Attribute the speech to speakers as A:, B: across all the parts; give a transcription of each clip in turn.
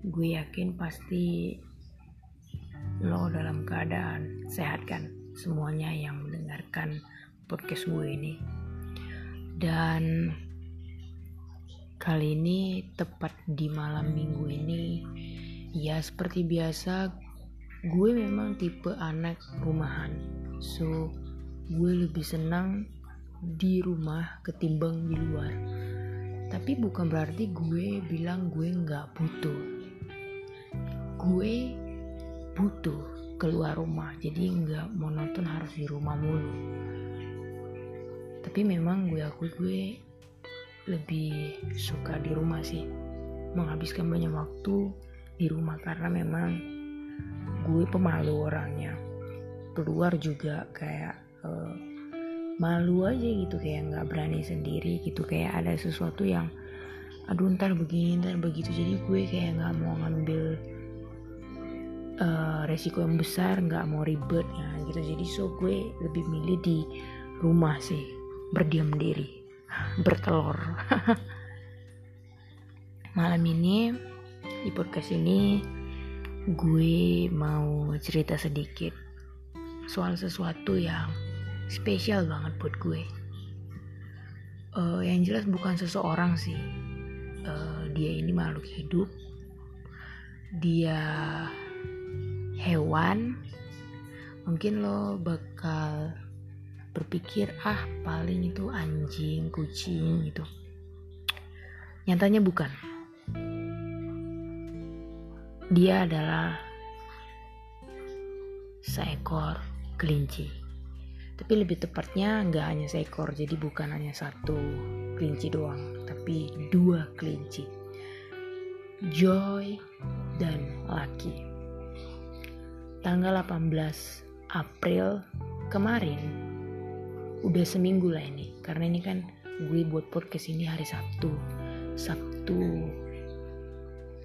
A: gue yakin pasti lo dalam keadaan sehat kan? Semuanya yang mendengarkan podcast gue ini. Dan kali ini tepat di malam minggu ini ya seperti biasa gue memang tipe anak rumahan. So gue lebih senang di rumah ketimbang di luar. Tapi bukan berarti gue bilang gue nggak butuh gue butuh keluar rumah. Jadi nggak monoton harus di rumah mulu. Tapi memang gue akui gue lebih suka di rumah sih. Menghabiskan banyak waktu di rumah karena memang gue pemalu orangnya. Keluar juga kayak uh, malu aja gitu kayak nggak berani sendiri gitu. Kayak ada sesuatu yang aduh ntar begini ntar begitu. Jadi gue kayak nggak mau ngambil uh, resiko yang besar nggak mau ribet. Ya gitu. Jadi so gue lebih milih di rumah sih. Berdiam diri. Bertelur. Malam ini di podcast ini gue mau cerita sedikit soal sesuatu yang spesial banget buat gue. Uh, yang jelas bukan seseorang sih. Uh, dia ini makhluk hidup. Dia hewan mungkin lo bakal berpikir ah paling itu anjing kucing gitu. Nyatanya bukan. Dia adalah seekor kelinci. Tapi lebih tepatnya nggak hanya seekor jadi bukan hanya satu kelinci doang tapi dua kelinci. Joy dan Lucky tanggal 18 April kemarin. Udah seminggu lah ini karena ini kan gue buat podcast ini hari Sabtu. Sabtu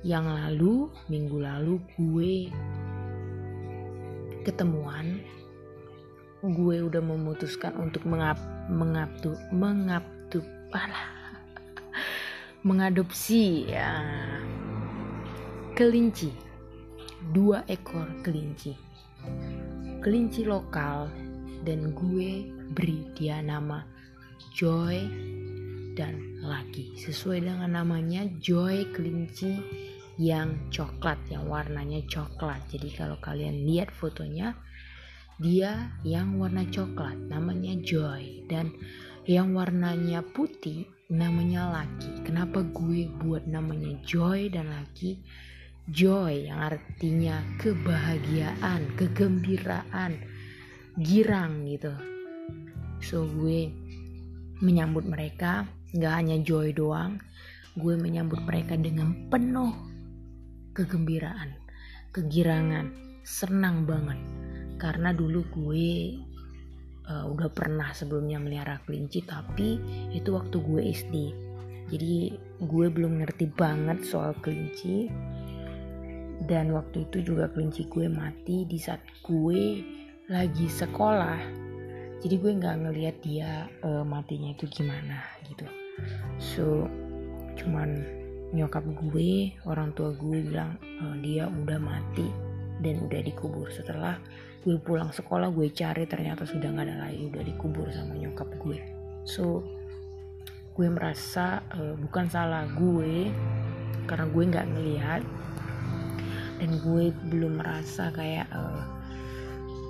A: yang lalu minggu lalu gue ketemuan. Gue udah memutuskan untuk mengap mengaptu mengaptu alah mengadopsi ya kelinci dua ekor kelinci kelinci lokal dan gue beri dia nama Joy dan Lucky sesuai dengan namanya Joy kelinci yang coklat yang warnanya coklat jadi kalau kalian lihat fotonya dia yang warna coklat namanya Joy dan yang warnanya putih namanya Lucky. Kenapa gue buat namanya Joy dan Lucky? Joy yang artinya kebahagiaan, kegembiraan, girang gitu. So gue menyambut mereka nggak hanya Joy doang, gue menyambut mereka dengan penuh kegembiraan, kegirangan, senang banget. Karena dulu gue uh, udah pernah sebelumnya melihara kelinci tapi itu waktu gue SD jadi gue belum ngerti banget soal kelinci dan waktu itu juga kelinci gue mati di saat gue lagi sekolah. Jadi gue nggak ngelihat dia uh, matinya itu gimana gitu. So cuman nyokap gue orang tua gue bilang uh, dia udah mati dan udah dikubur. Setelah gue pulang sekolah gue cari ternyata sudah nggak ada lagi udah dikubur sama nyokap gue. So gue merasa uh, bukan salah gue karena gue nggak ngelihat dan gue belum merasa kayak uh,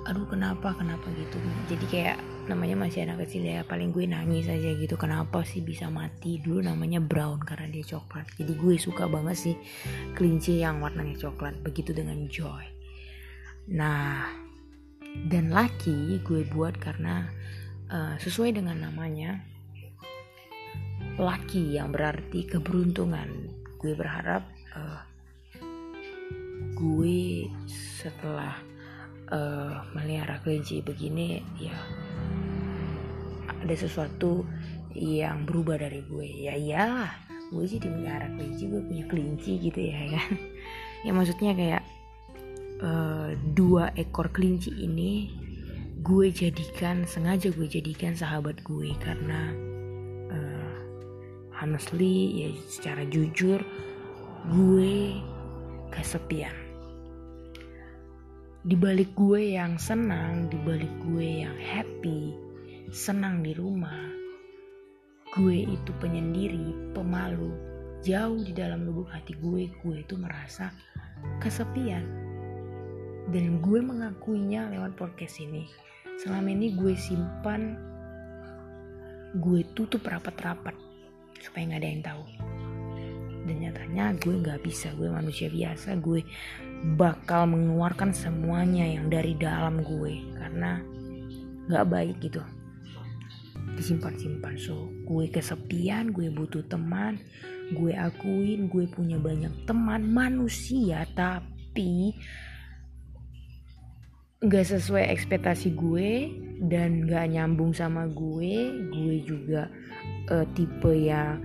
A: aduh kenapa kenapa gitu. Jadi kayak namanya masih anak kecil ya paling gue nangis aja gitu kenapa sih bisa mati? Dulu namanya brown karena dia coklat. Jadi gue suka banget sih kelinci yang warnanya coklat begitu dengan joy. Nah dan laki gue buat karena uh, sesuai dengan namanya laki yang berarti keberuntungan. Gue berharap uh, gue setelah uh, melihara kelinci begini ya ada sesuatu yang berubah dari gue. Ya iyalah gue jadi melihara kelinci gue punya kelinci gitu ya kan? Ya maksudnya kayak uh, dua ekor kelinci ini gue jadikan sengaja gue jadikan sahabat gue karena uh, honestly ya secara jujur gue kesepian dibalik gue yang senang dibalik gue yang happy senang di rumah gue itu penyendiri pemalu. Jauh di dalam lubuk hati gue gue itu merasa kesepian. Dan gue mengakuinya lewat podcast ini. Selama ini gue simpan gue tutup rapat-rapat supaya nggak ada yang tahu. Dan nyatanya gue nggak bisa gue manusia biasa gue bakal mengeluarkan semuanya yang dari dalam gue karena nggak baik gitu. Disimpan-simpan. So gue kesepian gue butuh teman gue akuin gue punya banyak teman manusia tapi nggak sesuai ekspektasi gue dan nggak nyambung sama gue. Gue juga uh, tipe yang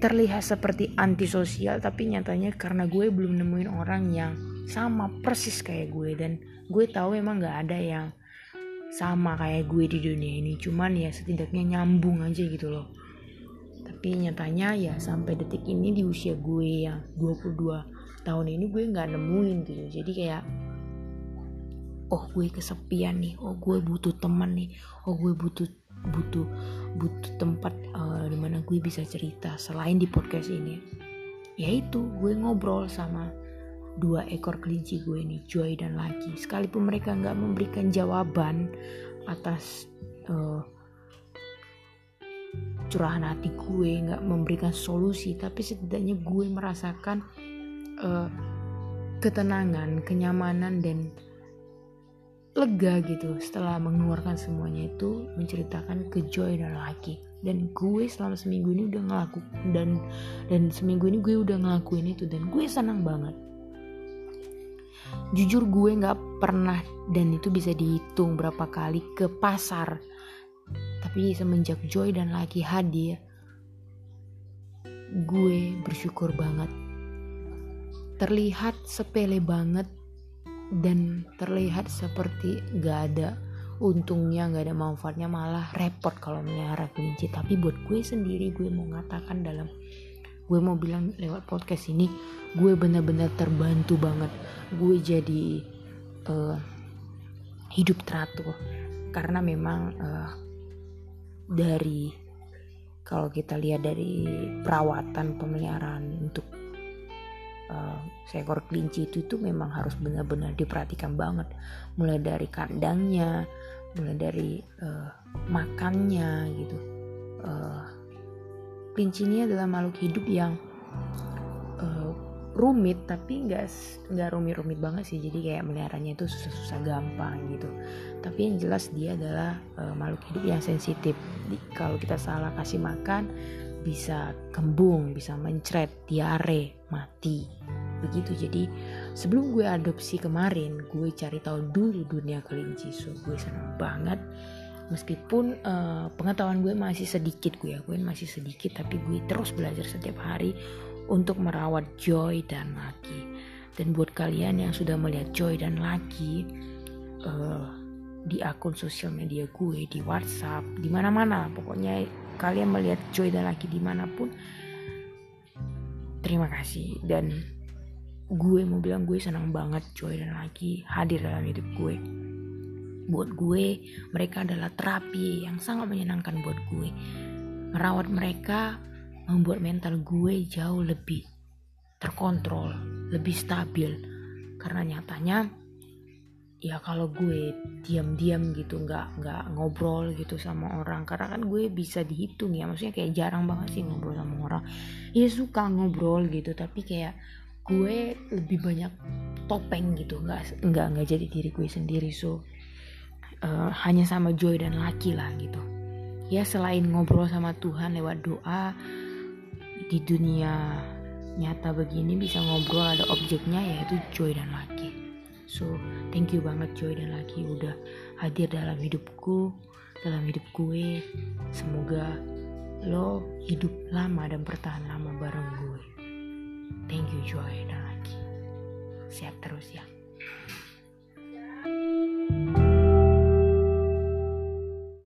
A: terlihat seperti antisosial tapi nyatanya karena gue belum nemuin orang yang sama persis kayak gue. Dan gue tahu emang nggak ada yang sama kayak gue di dunia ini. Cuman ya setidaknya nyambung aja gitu loh. Tapi nyatanya ya sampai detik ini di usia gue yang 22 tahun ini gue nggak nemuin gitu. Jadi kayak oh gue kesepian nih oh gue butuh teman nih oh gue butuh butuh butuh tempat uh, di mana gue bisa cerita selain di podcast ini. Yaitu gue ngobrol sama dua ekor kelinci gue nih Joy dan Laki sekalipun mereka nggak memberikan jawaban atas uh, curahan hati gue nggak memberikan solusi tapi setidaknya gue merasakan uh, ketenangan kenyamanan dan lega gitu setelah mengeluarkan semuanya itu menceritakan ke Joy dan Laki dan gue selama seminggu ini udah ngelaku dan dan seminggu ini gue udah ngelakuin itu dan gue senang banget jujur gue nggak pernah dan itu bisa dihitung berapa kali ke pasar. Tapi semenjak Joy dan Laki hadir gue bersyukur banget. Terlihat sepele banget dan terlihat seperti gak ada untungnya gak ada manfaatnya malah repot kalau melihara kelinci. Tapi buat gue sendiri gue mau ngatakan dalam gue mau bilang lewat podcast ini gue benar-benar terbantu banget. Gue jadi uh, hidup teratur. Karena memang uh, dari kalau kita lihat dari perawatan pemeliharaan untuk uh, seekor kelinci itu tuh memang harus benar-benar diperhatikan banget. Mulai dari kandangnya mulai dari uh, makannya gitu. Uh, ini adalah makhluk hidup yang uh, rumit tapi nggak nggak rumit-rumit banget sih jadi kayak meliharanya itu susah-susah gampang gitu tapi yang jelas dia adalah uh, makhluk hidup yang sensitif kalau kita salah kasih makan bisa kembung, bisa mencret, diare, mati. Begitu. Jadi sebelum gue adopsi kemarin, gue cari tahu dulu dunia kelinci. So gue senang banget. Meskipun uh, pengetahuan gue masih sedikit gue gue masih sedikit tapi gue terus belajar setiap hari untuk merawat Joy dan Laki. Dan buat kalian yang sudah melihat Joy dan Laki uh, di akun sosial media gue di WhatsApp, di mana-mana, pokoknya kalian melihat Joy dan Laki di mana pun terima kasih dan gue mau bilang gue senang banget Joy dan Laki hadir dalam hidup gue buat gue mereka adalah terapi yang sangat menyenangkan buat gue. Merawat mereka membuat mental gue jauh lebih terkontrol lebih stabil. Karena nyatanya ya kalau gue diam-diam gitu nggak nggak ngobrol gitu sama orang karena kan gue bisa dihitung ya. Maksudnya kayak jarang banget sih ngobrol sama orang. Ya suka ngobrol gitu tapi kayak gue lebih banyak topeng gitu. Nggak nggak nggak jadi diri gue sendiri so uh, hanya sama Joy dan Laki lah gitu ya selain ngobrol sama Tuhan lewat doa di dunia nyata begini bisa ngobrol ada objeknya yaitu Joy dan Laki So, thank you banget Joy dan lagi udah hadir dalam hidupku, dalam hidup gue. Semoga lo hidup lama dan bertahan lama bareng gue. Thank you Joy dan lagi. Sehat terus ya.